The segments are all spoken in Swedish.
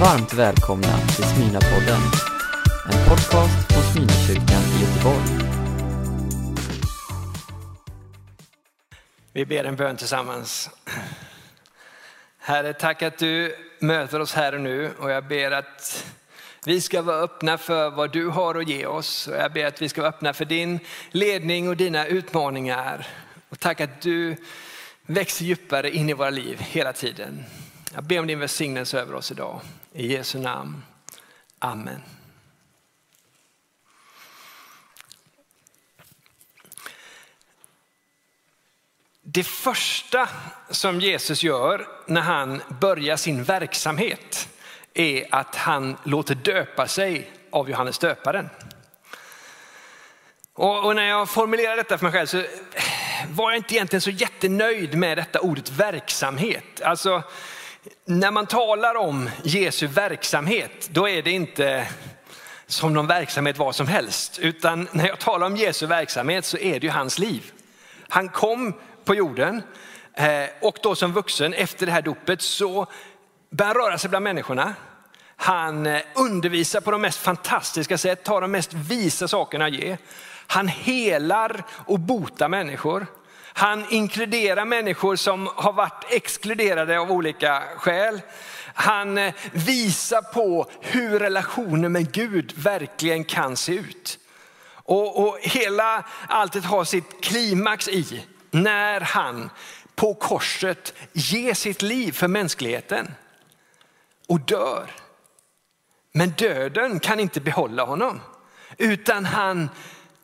Varmt välkomna till Smyrnapodden, en podcast från Smyrnakyrkan i Göteborg. Vi ber en bön tillsammans. Herre, tack att du möter oss här och nu och jag ber att vi ska vara öppna för vad du har att ge oss. Och jag ber att vi ska vara öppna för din ledning och dina utmaningar. Och tack att du växer djupare in i våra liv hela tiden. Jag ber om din välsignelse över oss idag. I Jesu namn. Amen. Det första som Jesus gör när han börjar sin verksamhet är att han låter döpa sig av Johannes döparen. Och, och när jag formulerar detta för mig själv så eh, var jag inte egentligen så jättenöjd med detta ordet verksamhet. Alltså, när man talar om Jesu verksamhet, då är det inte som någon verksamhet vad som helst. Utan när jag talar om Jesu verksamhet så är det ju hans liv. Han kom på jorden eh, och då som vuxen efter det här dopet så börjar han röra sig bland människorna. Han eh, undervisar på de mest fantastiska sätt, tar de mest visa sakerna att ge. Han helar och botar människor. Han inkluderar människor som har varit exkluderade av olika skäl. Han eh, visar på hur relationen med Gud verkligen kan se ut. Och, och hela alltet har sitt klimax i när han på korset ger sitt liv för mänskligheten och dör. Men döden kan inte behålla honom, utan han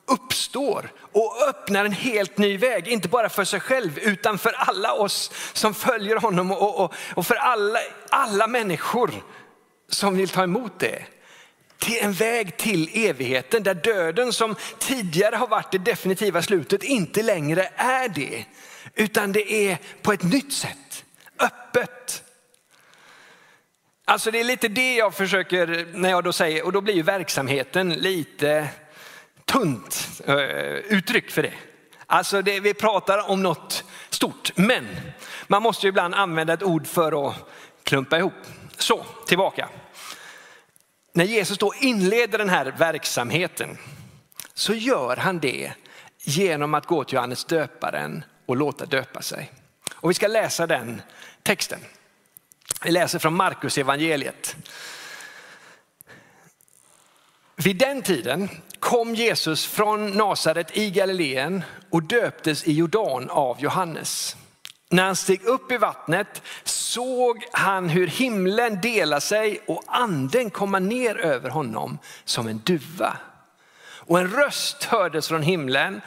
uppstår och öppnar en helt ny väg, inte bara för sig själv utan för alla oss som följer honom och, och, och för alla, alla människor som vill ta emot det. Till en väg till evigheten där döden som tidigare har varit det definitiva slutet inte längre är det. Utan det är på ett nytt sätt, öppet. Alltså det är lite det jag försöker, när jag då säger, och då blir ju verksamheten lite tunt eh, uttryck för det. Alltså det, vi pratar om något stort, men man måste ju ibland använda ett ord för att klumpa ihop. Så, tillbaka. När Jesus då inleder den här verksamheten så gör han det genom att gå till Johannes döparen och låta döpa sig. Och vi ska läsa den texten. Vi läser från Markus evangeliet. Vid den tiden kom Jesus från Nasaret i Galileen och döptes i Jordan av Johannes. När han steg upp i vattnet såg han hur himlen delade sig och anden komma ner över honom som en duva. Och en röst hördes från himlen.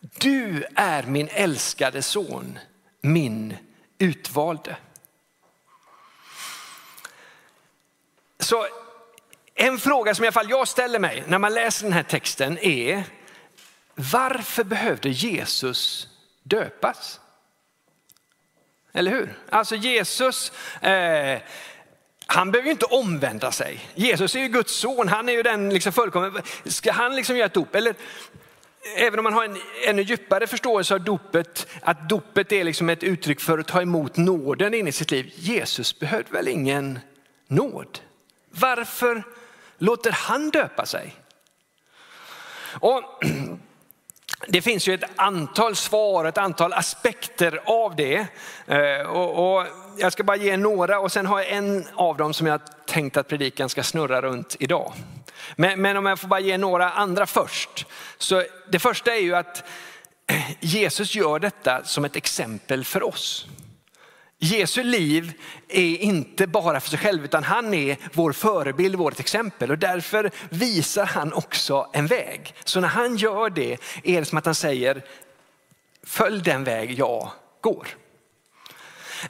Du är min älskade son, min utvalde. Så en fråga som i alla fall jag ställer mig när man läser den här texten är, varför behövde Jesus döpas? Eller hur? Alltså Jesus, eh, han behöver ju inte omvända sig. Jesus är ju Guds son, han är ju den liksom fullkomliga. Ska han liksom göra ett dop? Eller, även om man har en ännu djupare förståelse av dopet, att dopet är liksom ett uttryck för att ta emot nåden in i sitt liv. Jesus behövde väl ingen nåd? Varför låter han döpa sig? Och det finns ju ett antal svar, ett antal aspekter av det. Eh, och, och jag ska bara ge några och sen har jag en av dem som jag tänkt att predikan ska snurra runt idag. Men, men om jag får bara ge några andra först. Så det första är ju att eh, Jesus gör detta som ett exempel för oss. Jesu liv är inte bara för sig själv utan han är vår förebild, vårt exempel och därför visar han också en väg. Så när han gör det är det som att han säger följ den väg jag går.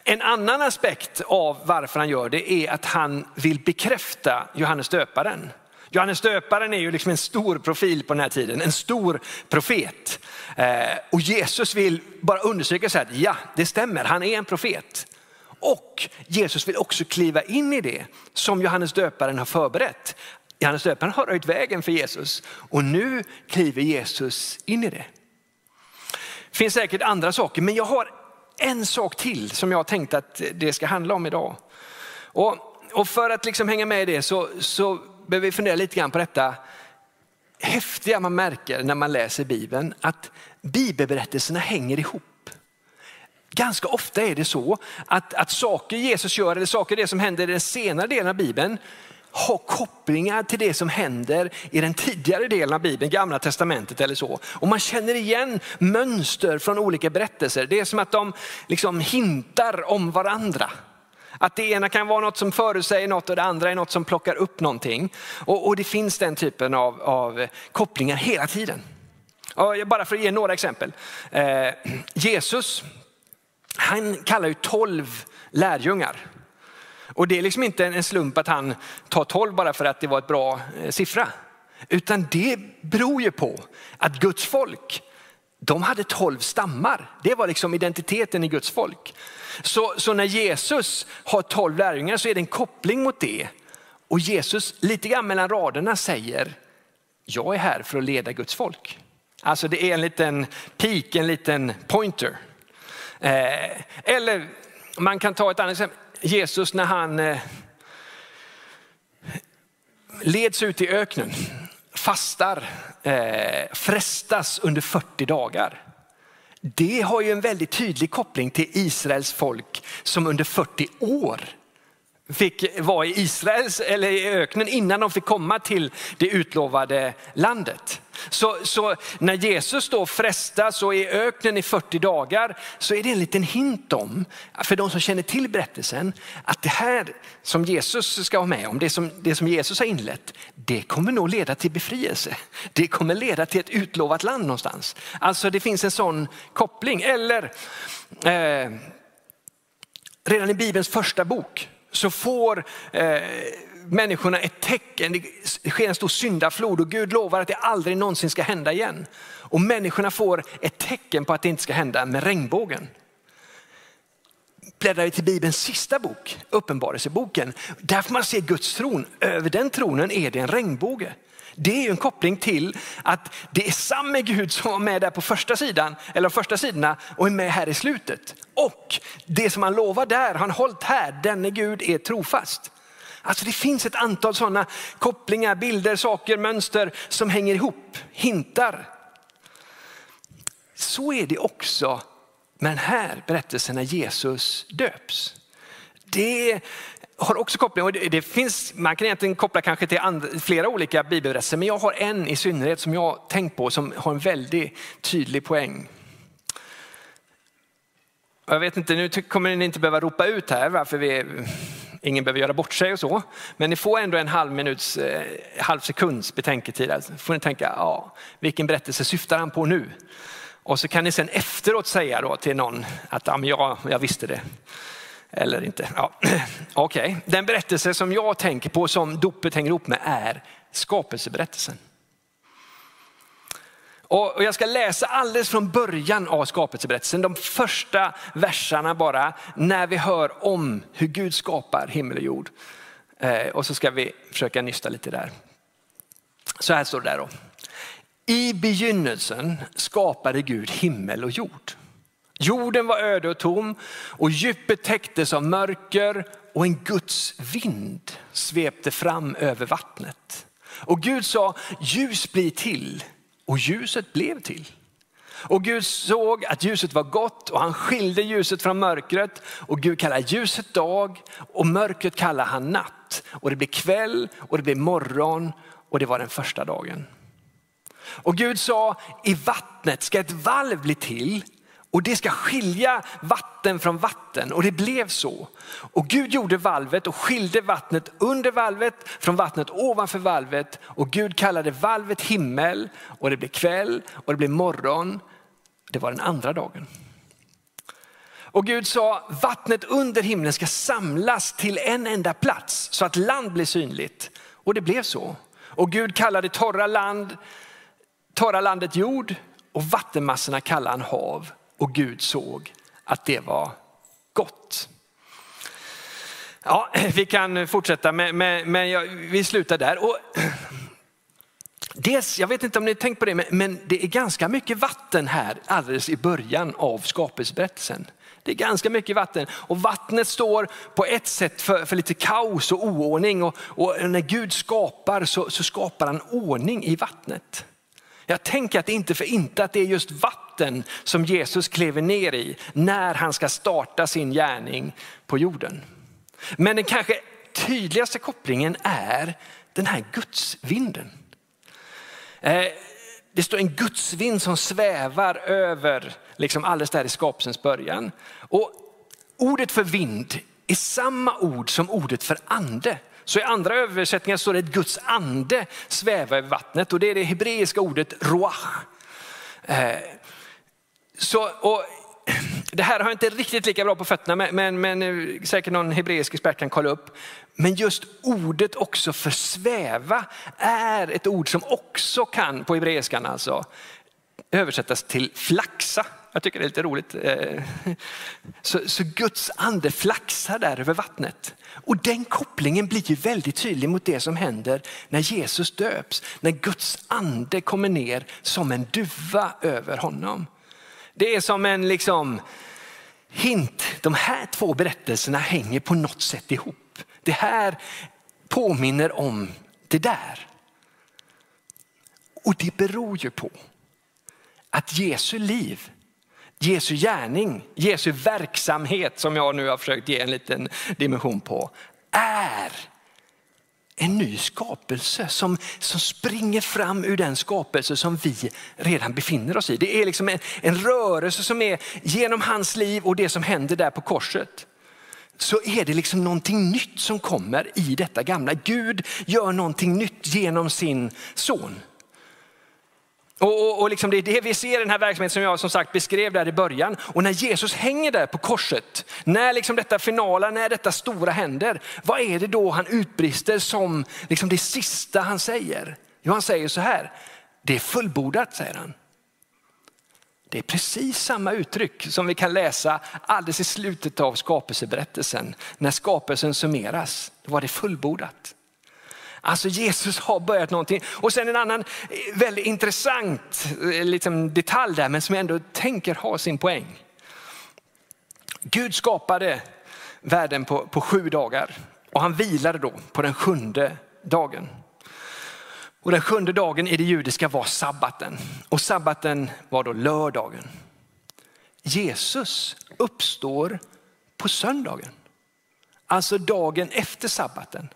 En annan aspekt av varför han gör det är att han vill bekräfta Johannes döparen. Johannes döparen är ju liksom en stor profil på den här tiden, en stor profet. Eh, och Jesus vill bara undersöka så här, ja det stämmer, han är en profet. Och Jesus vill också kliva in i det som Johannes döparen har förberett. Johannes döparen har röjt vägen för Jesus och nu kliver Jesus in i det. Det finns säkert andra saker, men jag har en sak till som jag har tänkt att det ska handla om idag. Och och för att liksom hänga med i det så, så behöver vi fundera lite grann på detta häftiga man märker när man läser Bibeln, att bibelberättelserna hänger ihop. Ganska ofta är det så att, att saker Jesus gör eller saker det som händer i den senare delen av Bibeln har kopplingar till det som händer i den tidigare delen av Bibeln, gamla testamentet eller så. Och man känner igen mönster från olika berättelser. Det är som att de liksom hintar om varandra. Att det ena kan vara något som förutsäger något och det andra är något som plockar upp någonting. Och, och det finns den typen av, av kopplingar hela tiden. Och bara för att ge några exempel. Eh, Jesus, han kallar ju tolv lärjungar. Och det är liksom inte en slump att han tar tolv bara för att det var ett bra eh, siffra. Utan det beror ju på att Guds folk, de hade tolv stammar. Det var liksom identiteten i Guds folk. Så, så när Jesus har tolv lärjungar så är det en koppling mot det. Och Jesus lite grann mellan raderna säger, jag är här för att leda Guds folk. Alltså det är en liten pik, en liten pointer. Eh, eller man kan ta ett annat exempel. Jesus när han eh, leds ut i öknen, fastar, eh, frestas under 40 dagar. Det har ju en väldigt tydlig koppling till Israels folk som under 40 år fick vara i Israels eller i öknen innan de fick komma till det utlovade landet. Så, så, när Jesus då frestas och är i öknen i 40 dagar så är det en liten hint om, för de som känner till berättelsen, att det här som Jesus ska vara med om, det som, det som Jesus har inlett, det kommer nog leda till befrielse. Det kommer leda till ett utlovat land någonstans. Alltså det finns en sån koppling. Eller eh, redan i Bibelns första bok så får eh, människorna ett tecken. Det sker en stor syndaflod och Gud lovar att det aldrig någonsin ska hända igen. Och människorna får ett tecken på att det inte ska hända med regnbågen. Bläddrar vi till Bibelns sista bok, Uppenbarelseboken, där får man se Guds tron. Över den tronen är det en regnbåge. Det är ju en koppling till att det är samme Gud som var med där på första sidan, eller första sidorna och är med här i slutet. Och det som han lovar där, har han hållit här, denne Gud är trofast. Alltså det finns ett antal sådana kopplingar, bilder, saker, mönster som hänger ihop, hintar. Så är det också med den här berättelsen när Jesus döps. Det har också koppling, och det, finns, man kan egentligen koppla kanske till andra, flera olika bibelberättelser, men jag har en i synnerhet som jag tänkt på som har en väldigt tydlig poäng. Jag vet inte, nu kommer ni inte behöva ropa ut här varför vi, ingen behöver göra bort sig och så. Men ni får ändå en halv minuts, eh, halv sekunds betänketid. Alltså får ni tänka, ja, vilken berättelse syftar han på nu? Och så kan ni sen efteråt säga då till någon att ja, men jag, jag visste det. Eller inte. Ja. Okej, okay. den berättelse som jag tänker på som dopet hänger ihop med är skapelseberättelsen. Och jag ska läsa alldeles från början av skapelseberättelsen, de första verserna bara, när vi hör om hur Gud skapar himmel och jord. Eh, och så ska vi försöka nysta lite där. Så här står det där då. I begynnelsen skapade Gud himmel och jord. Jorden var öde och tom och djupet täcktes av mörker och en Guds vind svepte fram över vattnet. Och Gud sa ljus blir till och ljuset blev till. Och Gud såg att ljuset var gott och han skilde ljuset från mörkret. Och Gud kallar ljuset dag och mörkret kallar han natt. Och det blev kväll och det blev morgon och det var den första dagen. Och Gud sa i vattnet ska ett valv bli till och det ska skilja vatten från vatten och det blev så. Och Gud gjorde valvet och skilde vattnet under valvet från vattnet ovanför valvet och Gud kallade valvet himmel och det blev kväll och det blev morgon. Det var den andra dagen. Och Gud sa vattnet under himlen ska samlas till en enda plats så att land blir synligt. Och det blev så. Och Gud kallade torra, land, torra landet jord och vattenmassorna kallade han hav och Gud såg att det var gott. Ja, vi kan fortsätta men, men, men vi slutar där. Och Dels, jag vet inte om ni har tänkt på det, men, men det är ganska mycket vatten här alldeles i början av skapelseberättelsen. Det är ganska mycket vatten och vattnet står på ett sätt för, för lite kaos och oordning och, och när Gud skapar så, så, skapar han ordning i vattnet. Jag tänker att det inte för inte att det är just vatten vatten som Jesus kliver ner i när han ska starta sin gärning på jorden. Men den kanske tydligaste kopplingen är den här gudsvinden. Eh, det står en gudsvind som svävar över liksom alldeles där i skapelsens början. Och ordet för vind är samma ord som ordet för ande. Så i andra översättningar står det att Guds ande svävar över vattnet och det är det hebreiska ordet roach. Eh, så, och det här har jag inte riktigt lika bra på fötterna men, men men eh, säkert någon hebreisk expert kan kolla upp. Men just ordet också för sväva är ett ord som också kan på hebreiskan alltså översättas till flaxa. Jag tycker det är lite roligt. Eh. Så, så Guds ande flaxar där över vattnet. Och den kopplingen blir ju väldigt tydlig mot det som händer när Jesus döps. När Guds ande kommer ner som en duva över honom. Det är som en liksom hint. De här två berättelserna hänger på något sätt ihop. Det här påminner om det där. Och det beror ju på att Jesu liv, Jesu gärning, Jesu verksamhet som jag nu har försökt ge en liten dimension på, är en ny skapelse som, som springer fram ur den skapelse som vi redan befinner oss i. Det är liksom en, en rörelse som är genom hans liv och det som händer där på korset så är det liksom någonting nytt som kommer i detta gamla. Gud gör någonting nytt genom sin son. Och, och, och liksom det är det vi ser i den här verksamheten som jag som sagt beskrev där i början. Och när Jesus hänger där på korset, när liksom detta finala, när detta stora händer, vad är det då han utbrister som liksom det sista han säger? Jo, han säger så här, det är fullbordat säger han. Det är precis samma uttryck som vi kan läsa alldeles i slutet av skapelseberättelsen. När skapelsen summeras, då var det fullbordat. Alltså Jesus har börjat någonting. Och sen en annan eh, väldigt intressant eh, liksom detalj där, men som jag ändå tänker ha sin poäng. Gud skapade världen på, på sju dagar och han vilade då på den sjunde dagen. Och den sjunde dagen i det judiska var sabbaten och sabbaten var då lördagen. Jesus uppstår på söndagen, alltså dagen efter sabbaten.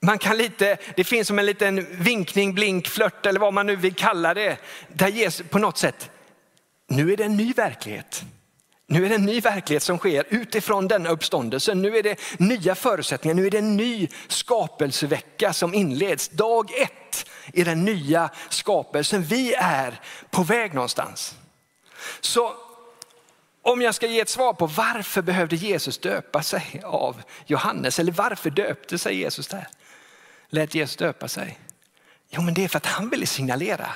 Man kan lite, det finns som en liten vinkning, blink, flört eller vad man nu vill kalla det. Där ges på något sätt, nu är det en ny verklighet. Nu är det en ny verklighet som sker utifrån denna uppståndelse. Nu är det nya förutsättningar, nu är det en ny skapelsevecka som inleds. Dag ett i den nya skapelsen. Vi är på väg någonstans. Så om jag ska ge ett svar på varför behövde Jesus döpa sig av Johannes eller varför döpte sig Jesus där? Lät Jesus döpa sig? Jo, men det är för att han ville signalera.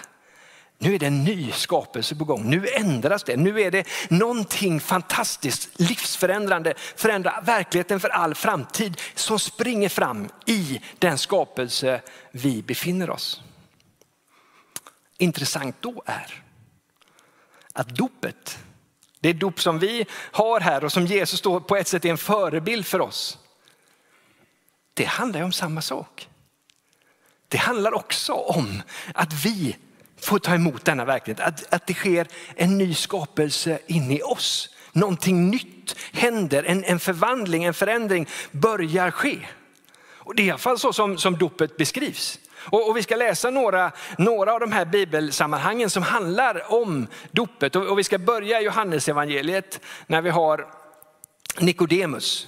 Nu är det en ny skapelse på gång. Nu ändras det. Nu är det någonting fantastiskt, livsförändrande, förändra verkligheten för all framtid som springer fram i den skapelse vi befinner oss. Intressant då är att dopet, det dop som vi har här och som Jesus då på ett sätt är en förebild för oss. Det handlar om samma sak. Det handlar också om att vi får ta emot denna verklighet, att, att det sker en ny skapelse in i oss. Någonting nytt händer, en, en förvandling, en förändring börjar ske. Och det är i alla fall så som, som dopet beskrivs. Och, och, vi ska läsa några, några av de här bibelsammanhangen som handlar om dopet. Och, och vi ska börja i Johannesevangeliet när vi har Nikodemus.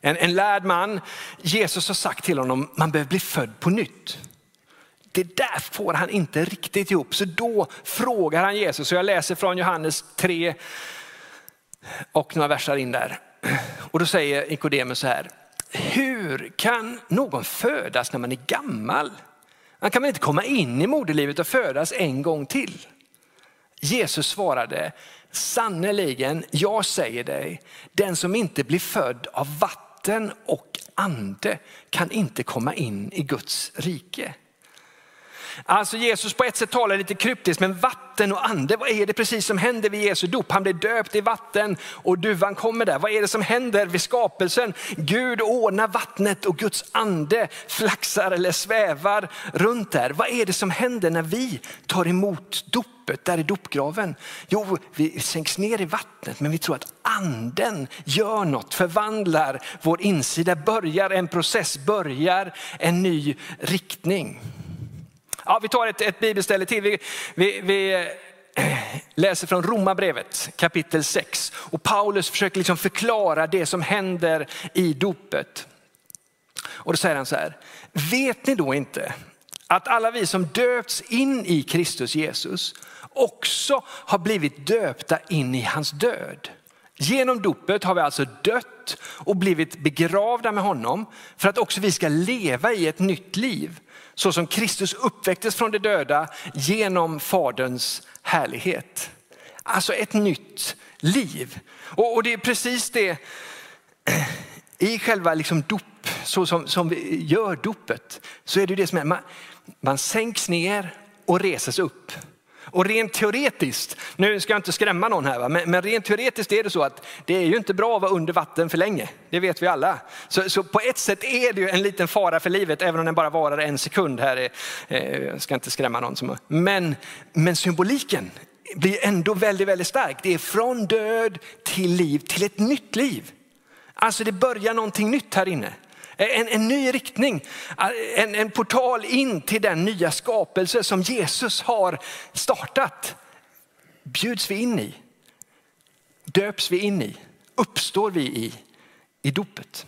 En, en lärd man. Jesus har sagt till honom, man behöver bli född på nytt. Det där får han inte riktigt ihop. Så då frågar han Jesus, och jag läser från Johannes 3 och några versar in där. Och då säger Nikodemus så här, hur kan någon födas när man är gammal? Man kan väl inte komma in i moderlivet och födas en gång till? Jesus svarade, sannerligen, jag säger dig, den som inte blir född av vatten och ande kan inte komma in i Guds rike. Alltså Jesus på ett sätt talar lite kryptiskt, men vatten och ande, vad är det precis som händer vid Jesu dop? Han blir döpt i vatten och duvan kommer där. Vad är det som händer vid skapelsen? Gud ordnar vattnet och Guds ande flaxar eller svävar runt där. Vad är det som händer när vi tar emot dopet där i dopgraven? Jo, vi sänks ner i vattnet, men vi tror att anden gör något, förvandlar vår insida, börjar en process, börjar en ny riktning. Ja, vi tar ett, ett bibelställe till. Vi, vi, vi eh, läser från Romarbrevet kapitel 6 och Paulus försöker liksom förklara det som händer i dopet. Och då säger han så här, vet ni då inte att alla vi som döpts in i Kristus Jesus också har blivit döpta in i hans död. Genom dopet har vi alltså dött och blivit begravda med honom för att också vi ska leva i ett nytt liv så som Kristus uppväcktes från de döda genom Faderns härlighet. Alltså ett nytt liv. Och, och det är precis det i själva liksom dop, så som, som vi gör dopet, så är det det som är, man, man sänks ner och reses upp. Och rent teoretiskt, nu ska jag inte skrämma någon här, va? Men, men, rent teoretiskt är det så att det är ju inte bra att vara under vatten för länge. Det vet vi alla. Så, så på ett sätt är det ju en liten fara för livet, även om den bara varar en sekund. här. Eh, jag ska inte skrämma någon. Som, men, men symboliken blir ändå väldigt, väldigt stark. Det är från död till liv, till ett nytt liv. Alltså det börjar någonting nytt här inne. En, en ny riktning, en, en portal in till den nya skapelse som Jesus har startat. Bjuds vi in i, döps vi in i, uppstår vi i, i dopet.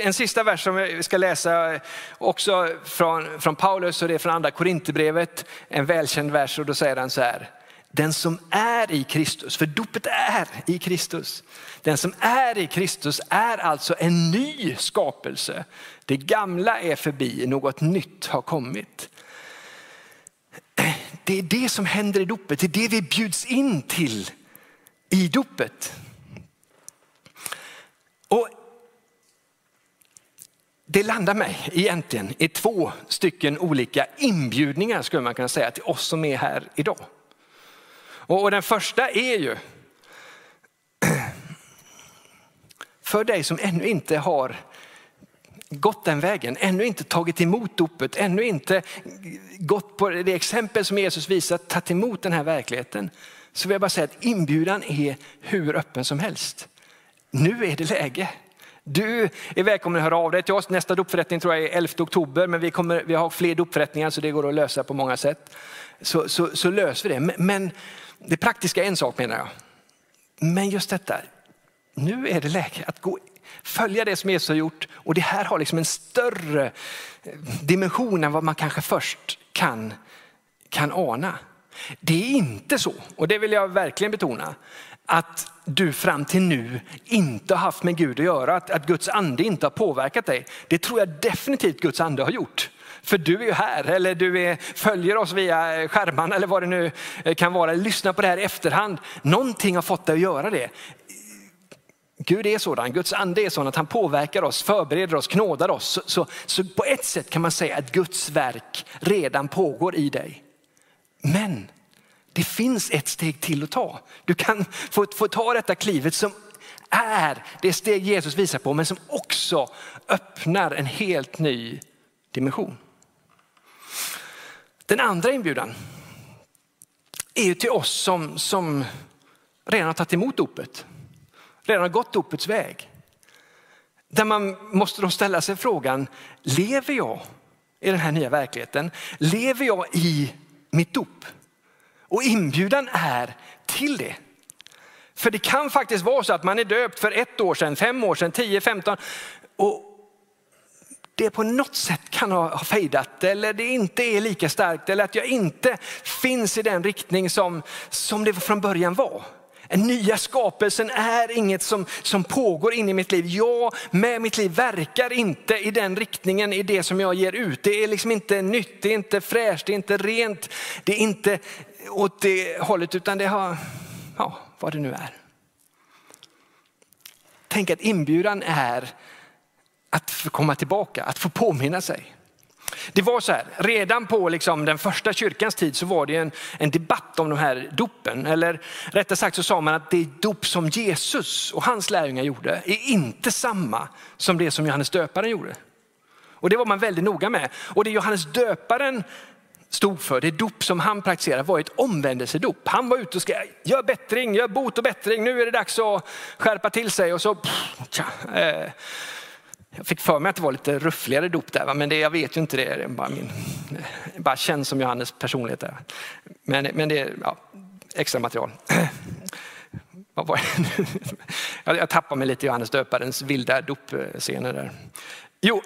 En sista vers som vi ska läsa också från, från Paulus och det är från andra Korinthierbrevet. En välkänd vers och då säger han så här. Den som är i Kristus, för dopet är i Kristus. Den som är i Kristus är alltså en ny skapelse. Det gamla är förbi, något nytt har kommit. Det är det som händer i dopet, det är det vi bjuds in till i dopet. Och det landar mig egentligen i två stycken olika inbjudningar skulle man kunna säga till oss som är här idag. Och den första är ju för dig som ännu inte har gått den vägen, ännu inte tagit emot dopet, ännu inte gått på det exempel som Jesus visar, tagit emot den här verkligheten. Så vill jag bara säga att inbjudan är hur öppen som helst. Nu är det läge. Du är välkommen att höra av dig till oss. Nästa dopförrättning tror jag är 11 oktober, men vi, kommer, vi har fler dopförrättningar så det går att lösa på många sätt. Så, så, så löser vi det. Men det praktiska är en sak menar jag. Men just detta, nu är det läge att gå, följa det som Jesus har gjort och det här har liksom en större eh, dimension än vad man kanske först kan, kan ana. Det är inte så, och det vill jag verkligen betona, att du fram till nu inte har haft med Gud att göra, att, att Guds ande inte har påverkat dig. Det tror jag definitivt Guds ande har gjort. För du är ju här eller du är, följer oss via skärmarna eller vad det nu eh, kan vara. Lyssnar på det här i efterhand. Någonting har fått dig att göra det. Gud är sådan, Guds ande är sådan att han påverkar oss, förbereder oss, knådar oss. Så, så, så, på ett sätt kan man säga att Guds verk redan pågår i dig. Men det finns ett steg till att ta. Du kan få, få ta detta klivet som är det steg Jesus visar på men som också öppnar en helt ny dimension. Den andra inbjudan är ju till oss som, som redan har tagit emot dopet, redan har gått dopets väg. Där man måste då ställa sig frågan, lever jag i den här nya verkligheten? Lever jag i mitt dop? Och inbjudan är till det. För det kan faktiskt vara så att man är döpt för ett år sedan, fem år sedan, tio, femton. Och, det på något sätt kan ha fejdat eller det inte är lika starkt eller att jag inte finns i den riktning som, som det från början var. Den nya skapelsen är inget som, som pågår in i mitt liv. Jag med mitt liv verkar inte i den riktningen i det som jag ger ut. Det är liksom inte nytt, det är inte fräscht, det är inte rent, det är inte åt det hållet utan det har, ja vad det nu är. Tänk att inbjudan är att få komma tillbaka, att få påminna sig. Det var så här, redan på liksom den första kyrkans tid så var det en, en debatt om de här dopen. Eller rättare sagt så sa man att det dop som Jesus och hans lärjungar gjorde är inte samma som det som Johannes döparen gjorde. Och det var man väldigt noga med. Och det Johannes döparen stod för, det dop som han praktiserade var ett omvändelsedop. Han var ute och skrev, gör bättring, gör bot och bättring, nu är det dags att skärpa till sig. Och så, pff, tja, eh, jag fick för mig att det var lite ruffligare dop där, men det, jag vet ju inte det. Det bara, min, bara känns som Johannes personlighet. Där. Men, men det är ja, extra material. Vad var jag, jag tappar mig lite i Johannes döparens vilda dopscener där. Jo,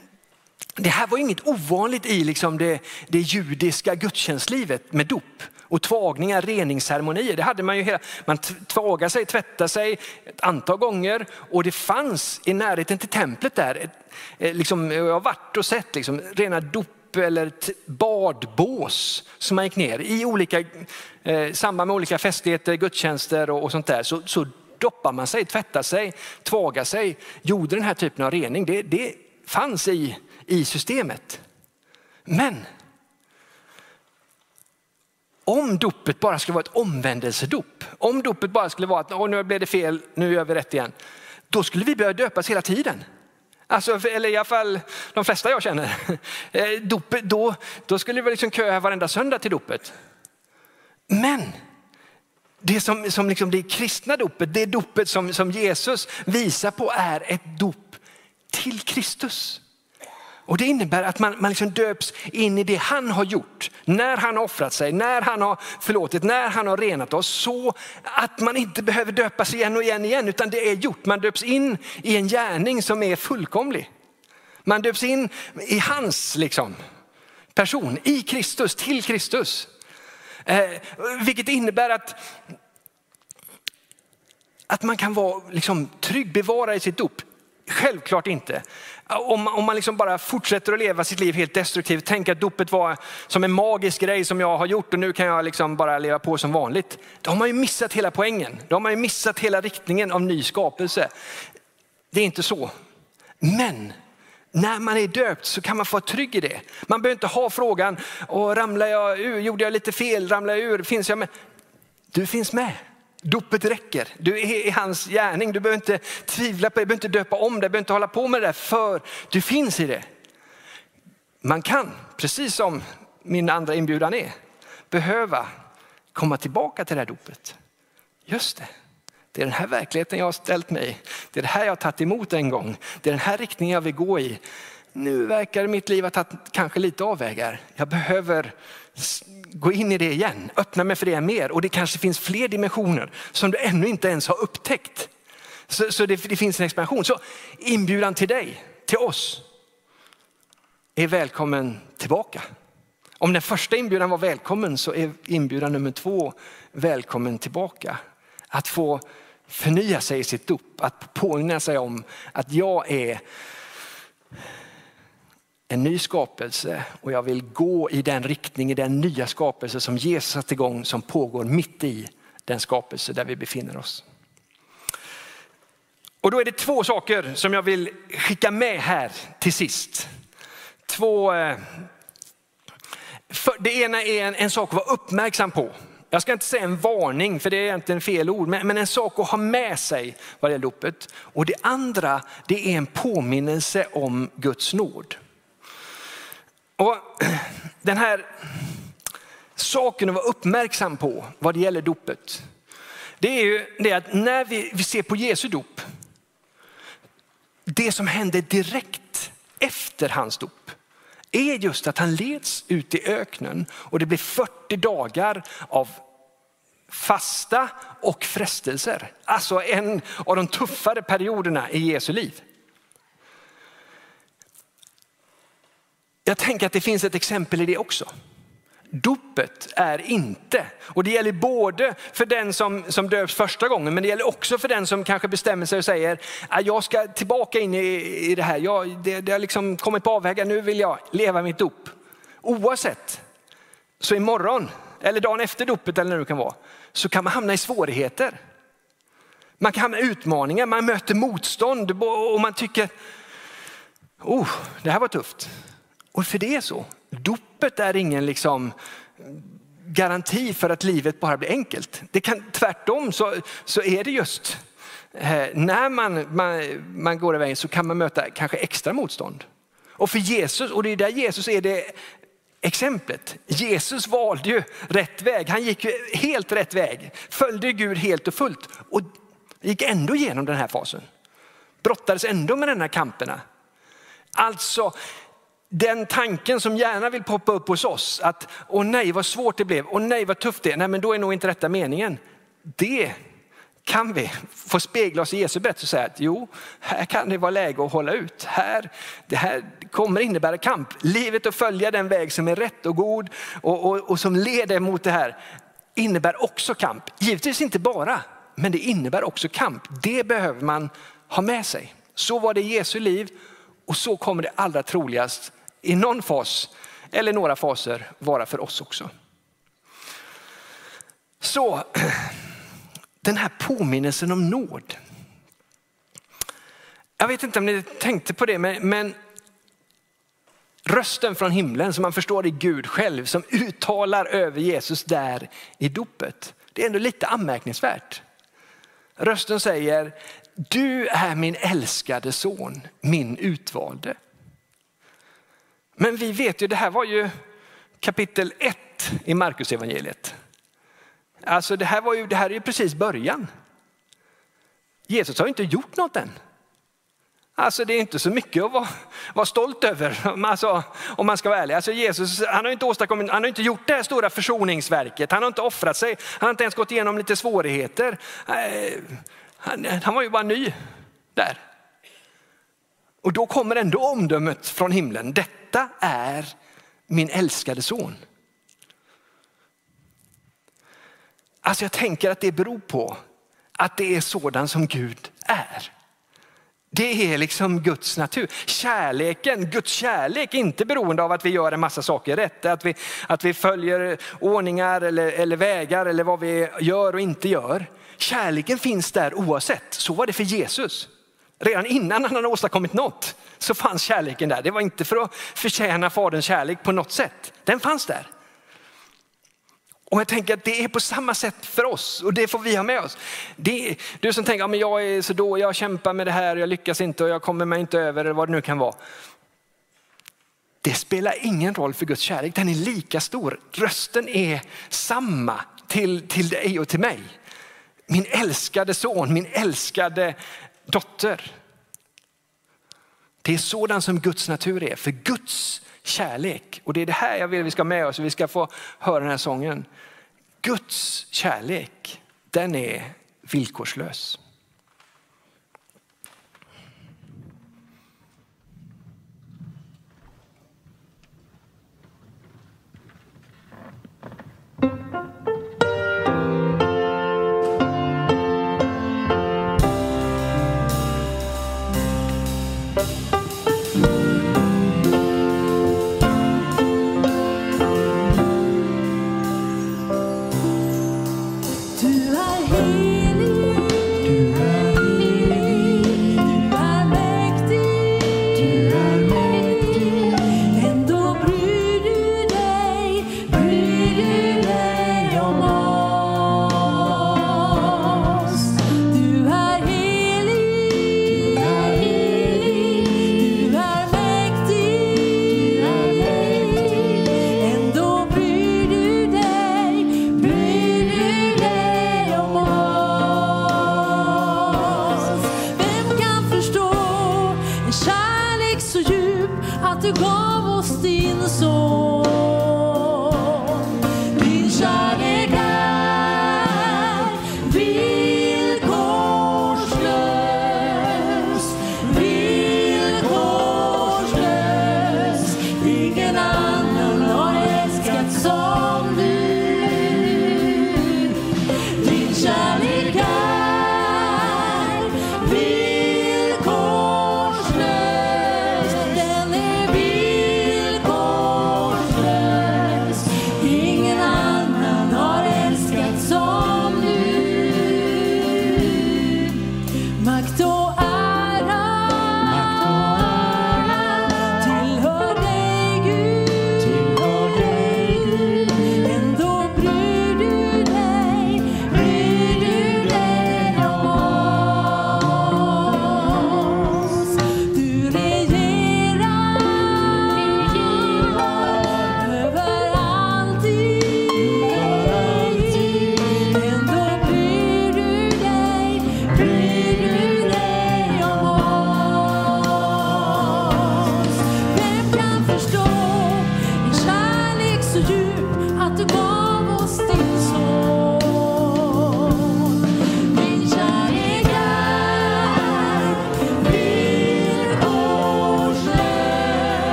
det här var inget ovanligt i liksom det, det judiska gudstjänstlivet med dop och tvagningar, reningsceremonier. Det hade man ju hela, man tvagade sig, tvättade sig ett antal gånger och det fanns i närheten till templet där, ett, eh, liksom, jag har varit och sett liksom, rena dop eller badbås som man gick ner i olika, eh, samband med olika festligheter, gudstjänster och, och sånt där. Så, så doppar man sig, tvättar sig, tvagar sig, gjorde den här typen av rening. Det, det fanns i, i systemet. Men om dopet bara skulle vara ett omvändelsedop, om dopet bara skulle vara att nu blev det fel, nu gör vi rätt igen. Då skulle vi börja döpas hela tiden. Alltså, eller i alla fall de flesta jag känner. Eh, dopet, då, då skulle vi liksom köa varenda söndag till dopet. Men det som, som liksom det kristna dopet, det dopet som, som Jesus visar på är ett dop till Kristus. Och det innebär att man, man liksom döps in i det han har gjort. När han har offrat sig, när han har förlåtit, när han har renat oss. Så att man inte behöver döpas igen och igen igen utan det är gjort. Man döps in i en gärning som är fullkomlig. Man döps in i hans liksom, person, i Kristus, till Kristus. Eh, vilket innebär att, att man kan vara liksom, trygg, bevara i sitt dop. Självklart inte. Om, om man liksom bara fortsätter att leva sitt liv helt destruktivt, tänka att dopet var som en magisk grej som jag har gjort och nu kan jag liksom bara leva på som vanligt. Då har man ju missat hela poängen. Då har man ju missat hela riktningen av ny skapelse. Det är inte så. Men när man är döpt så kan man få vara trygg i det. Man behöver inte ha frågan, och ramlar jag ur, gjorde jag lite fel, ramlar jag ur, finns jag med? Du finns med. Dopet räcker. Du är i hans gärning. Du behöver inte tvivla på det, du behöver inte döpa om det, du behöver inte hålla på med det där för du finns i det. Man kan, precis som min andra inbjudan är, behöva komma tillbaka till det här dopet. Just det, det är den här verkligheten jag har ställt mig Det är det här jag har tagit emot en gång. Det är den här riktningen jag vill gå i. Nu verkar mitt liv ha tagit kanske lite avvägar. Jag behöver gå in i det igen, öppna mig för det mer och det kanske finns fler dimensioner som du ännu inte ens har upptäckt. Så, så det, det, finns en expansion. Så inbjudan till dig, till oss, är välkommen tillbaka. Om den första inbjudan var välkommen så är inbjudan nummer två välkommen tillbaka. Att få förnya sig i sitt dop, att påminna sig om att jag är en ny skapelse och jag vill gå i den riktning, i den nya skapelse som Jesus satt igång som pågår mitt i den skapelse där vi befinner oss. Och då är det två saker som jag vill skicka med här till sist. Två, eh, det ena är en, en sak att vara uppmärksam på. Jag ska inte säga en varning, för det är egentligen fel ord, men, men en sak att ha med sig vad det gäller dopet. Och det andra, det är en påminnelse om Guds nåd. Och den här saken att vara uppmärksam på vad det gäller dopet, det är ju det att när vi, vi ser på Jesu dop, det som händer direkt efter hans dop är just att han leds ut i öknen och det blir 40 dagar av fasta och frestelser. Alltså en av de tuffare perioderna i Jesu liv. Jag tänker att det finns ett exempel i det också. Dopet är inte, och det gäller både för den som, som döps första gången, men det gäller också för den som kanske bestämmer sig och säger, äh, jag ska tillbaka in i, i det här, jag, det, det har liksom kommit på avvägar, nu vill jag leva mitt dop. Oavsett, så imorgon, eller dagen efter dopet eller när det kan vara, så kan man hamna i svårigheter. Man kan hamna i utmaningar, man möter motstånd och man tycker, oh, det här var tufft. Och för det är så. Dopet är ingen liksom eh, garanti för att livet bara blir enkelt. Det kan, tvärtom så, så är det just eh, när man, man, man går iväg så kan man möta kanske extra motstånd. Och för Jesus, och det är där Jesus är det exemplet. Jesus valde ju rätt väg. Han gick ju helt rätt väg, följde Gud helt och fullt och gick ändå igenom den här fasen. Brottades ändå med den här kamperna. Alltså den tanken som gärna vill poppa upp hos oss, att åh nej vad svårt det blev, åh nej vad tufft det är, nej men då är nog inte detta meningen. Det kan vi få spegla oss i Jesu berättelse och säga att jo, här kan det vara läge att hålla ut. Här, det här kommer innebära kamp. Livet att följa den väg som är rätt och god och, och, och som leder mot det här innebär också kamp. Givetvis inte bara, men det innebär också kamp. Det behöver man ha med sig. Så var det i Jesu liv och så kommer det allra troligast i någon fas eller några faser vara för oss också. Så den här påminnelsen om nåd. Jag vet inte om ni tänkte på det, men, men rösten från himlen som man förstår är Gud själv som uttalar över Jesus där i dopet. Det är ändå lite anmärkningsvärt. Rösten säger, du är min älskade son, min utvalde. Men vi vet ju, det här var ju kapitel 1 i Markus evangeliet. Alltså det här, var ju, det här är ju precis början. Jesus har inte gjort något än. Alltså det är inte så mycket att vara, vara stolt över alltså, om man ska vara ärlig. Alltså Jesus han har, inte åstadkommit, han har inte gjort det här stora försoningsverket. Han har inte offrat sig. Han har inte ens gått igenom lite svårigheter. Eh, han, han var ju bara ny där. Och då kommer ändå omdömet från himlen. Detta detta är min älskade son. Alltså jag tänker att det beror på att det är sådan som Gud är. Det är liksom Guds natur. Kärleken, Guds kärlek, inte beroende av att vi gör en massa saker rätt. Att vi, att vi följer ordningar eller, eller vägar eller vad vi gör och inte gör. Kärleken finns där oavsett. Så var det för Jesus. Redan innan han hade åstadkommit något så fanns kärleken där. Det var inte för att förtjäna faderns kärlek på något sätt. Den fanns där. Och jag tänker att det är på samma sätt för oss och det får vi ha med oss. Det, du som tänker, att jag är så då, jag kämpar med det här, jag lyckas inte och jag kommer mig inte över eller vad det nu kan vara. Det spelar ingen roll för Guds kärlek, den är lika stor. Rösten är samma till, till dig och till mig. Min älskade son, min älskade dotter. Det är sådan som Guds natur är, för Guds kärlek. Och det är det här jag vill vi ska med oss, vi ska få höra den här sången. Guds kärlek, den är villkorslös.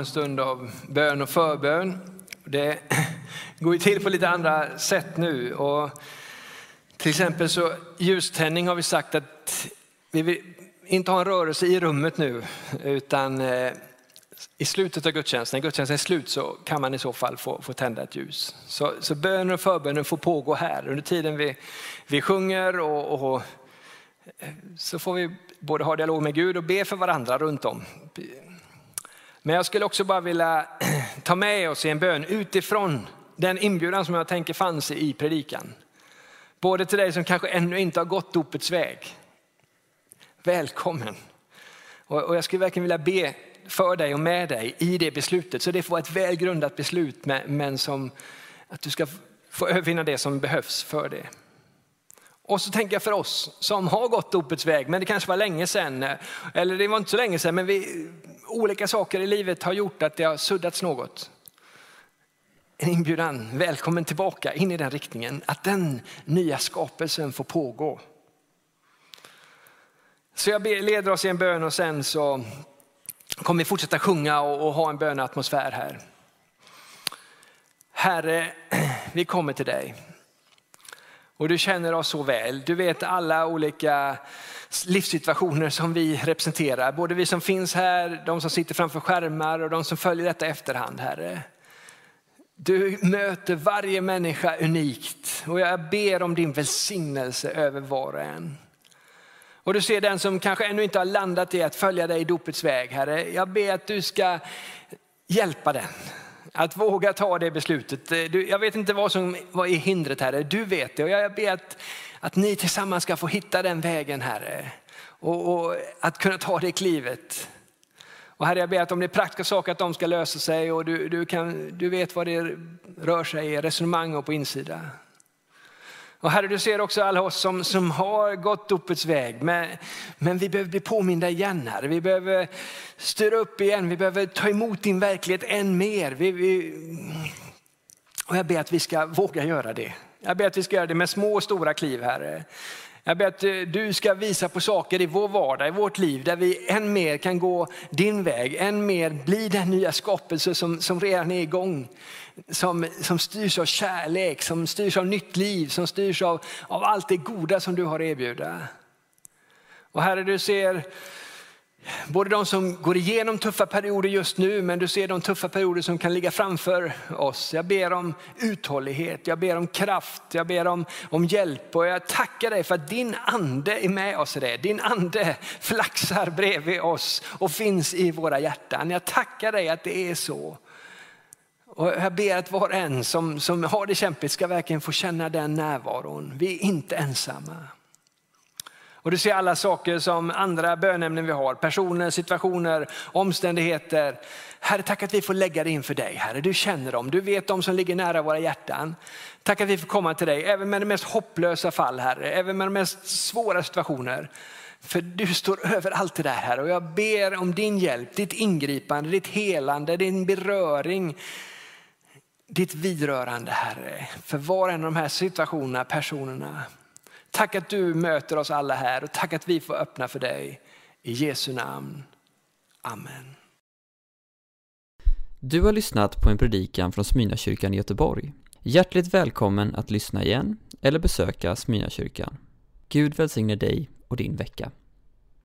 En stund av bön och förbön. Det går ju till på lite andra sätt nu. Och till exempel så ljuständning har vi sagt att vi vill inte ha en rörelse i rummet nu utan eh, i slutet av gudstjänsten, när gudstjänsten är slut så kan man i så fall få, få tända ett ljus. Så, så bönen och förbönen får pågå här under tiden vi, vi sjunger och, och eh, så får vi både ha dialog med Gud och be för varandra runt om. Men jag skulle också bara vilja ta med oss i en bön utifrån den inbjudan som jag tänker fanns i predikan. Både till dig som kanske ännu inte har gått dopets väg. Välkommen. Och jag skulle verkligen vilja be för dig och med dig i det beslutet. Så det får vara ett välgrundat beslut men som att du ska få övervinna det som behövs för det. Och så tänker jag för oss som har gått dopets väg, men det kanske var länge sedan, eller det var inte så länge sedan, men vi, olika saker i livet har gjort att det har suddats något. En inbjudan, välkommen tillbaka in i den riktningen, att den nya skapelsen får pågå. Så jag leder oss i en bön och sen så kommer vi fortsätta sjunga och, och ha en böneatmosfär här. Herre, vi kommer till dig. Och du känner oss så väl. Du vet alla olika livssituationer som vi representerar. Både vi som finns här, de som sitter framför skärmar och de som följer detta i efterhand, Herre. Du möter varje människa unikt och jag ber om din välsignelse över var och en. Och du ser den som kanske ännu inte har landat i att följa dig i dopets väg, Herre. Jag ber att du ska hjälpa den. Att våga ta det beslutet. Eh, jag vet inte vad som vad är hindret Herre, du vet det. Och jag ber att, att ni tillsammans ska få hitta den vägen Herre. Och, och att kunna ta det klivet. Och Herre jag ber att om det är praktiska saker att de ska lösa sig och du, du, kan, du vet vad det rör sig i, resonemang och på insida. Och Herre, du ser också alla oss som, som har gått dopets väg. Men, men vi behöver bli påminda igen Herre. Vi behöver styra upp igen. Vi behöver ta emot din verklighet än mer. Vi, vi, och jag ber att vi ska våga göra det. Jag ber att vi ska göra det med små och stora kliv Herre. Jag ber att eh, du ska visa på saker i vår vardag, i vårt liv, där vi än mer kan gå din väg, än mer bli den nya skapelse som, som redan är igång. Som, som styrs av kärlek, som styrs av nytt liv, som styrs av, av allt det goda som du har att erbjuda. Och Herre, du ser både de som går igenom tuffa perioder just nu, men du ser de tuffa perioder som kan ligga framför oss. Jag ber om uthållighet, jag ber om kraft, jag ber om, om hjälp och jag tackar dig för att din ande är med oss i det. Din ande flaxar bredvid oss och finns i våra hjärtan. Jag tackar dig att det är så. Och jag ber att var och en som, som har det kämpigt ska verkligen få känna den närvaron. Vi är inte ensamma. Och du ser alla saker som andra bönämnen vi har, personer, situationer, omständigheter. Herre, tack att vi får lägga det inför dig. Herre, du känner dem, du vet dem som ligger nära våra hjärtan. Tack att vi får komma till dig, även med de mest hopplösa fall, Herre, även med de mest svåra situationer. För du står över allt det där Herre och jag ber om din hjälp, ditt ingripande, ditt helande, din beröring, ditt vidrörande Herre. För var och en av de här situationerna, personerna. Tack att du möter oss alla här och tack att vi får öppna för dig. I Jesu namn. Amen. Du har lyssnat på en predikan från Smyrnakyrkan i Göteborg. Hjärtligt välkommen att lyssna igen eller besöka Smyrnakyrkan. Gud välsigne dig och din vecka.